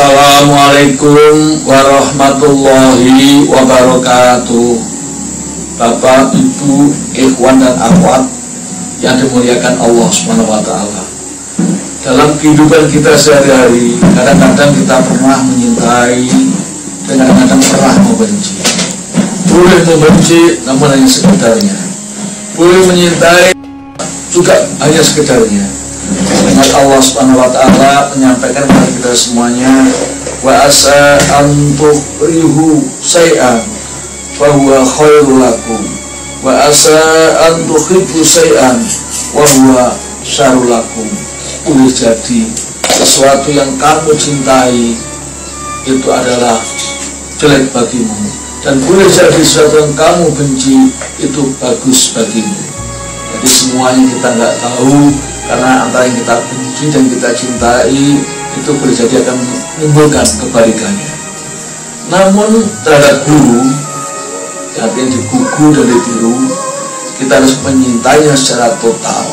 Assalamualaikum warahmatullahi wabarakatuh Bapak, Ibu, Ikhwan dan Akhwat yang dimuliakan Allah taala. Dalam kehidupan kita sehari-hari, kadang-kadang kita pernah menyintai dan kadang-kadang pernah membenci. Boleh membenci namun hanya sekedarnya. Boleh menyintai juga hanya sekedarnya dengan Allah Subhanahu wa taala menyampaikan kepada kita semuanya wa asa antuh rihu say'an fa huwa khairul lakum. Wa asa antuh tuhibbu wa huwa syarul lakum. Boleh jadi sesuatu yang kamu cintai itu adalah jelek bagimu. Dan boleh jadi sesuatu yang kamu benci itu bagus bagimu. Jadi semuanya kita nggak tahu karena antara yang kita benci dan kita cintai itu boleh jadi akan menimbulkan kebalikannya. Namun terhadap guru artinya digugu dan ditiru kita harus menyintainya secara total.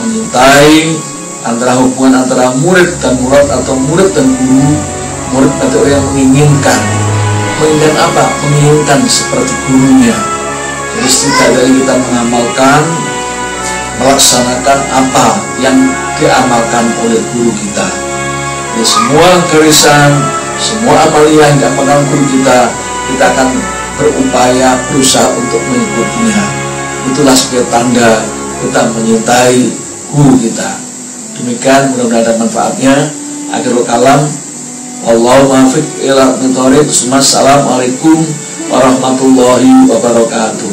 Menyintai antara hubungan antara murid dan murid atau murid dan guru murid atau yang menginginkan. Menginginkan apa? menginginkan seperti gurunya. Jadi dari kita mengamalkan melaksanakan apa yang diamalkan oleh guru kita. Jadi semua garisan, semua amalia yang diamalkan guru kita, kita akan berupaya berusaha untuk mengikutinya. Itulah sebagai tanda kita menyintai guru kita. Demikian mudah-mudahan ada manfaatnya. Akhirul kalam. Allahumma fiqh ila Assalamualaikum warahmatullahi wabarakatuh.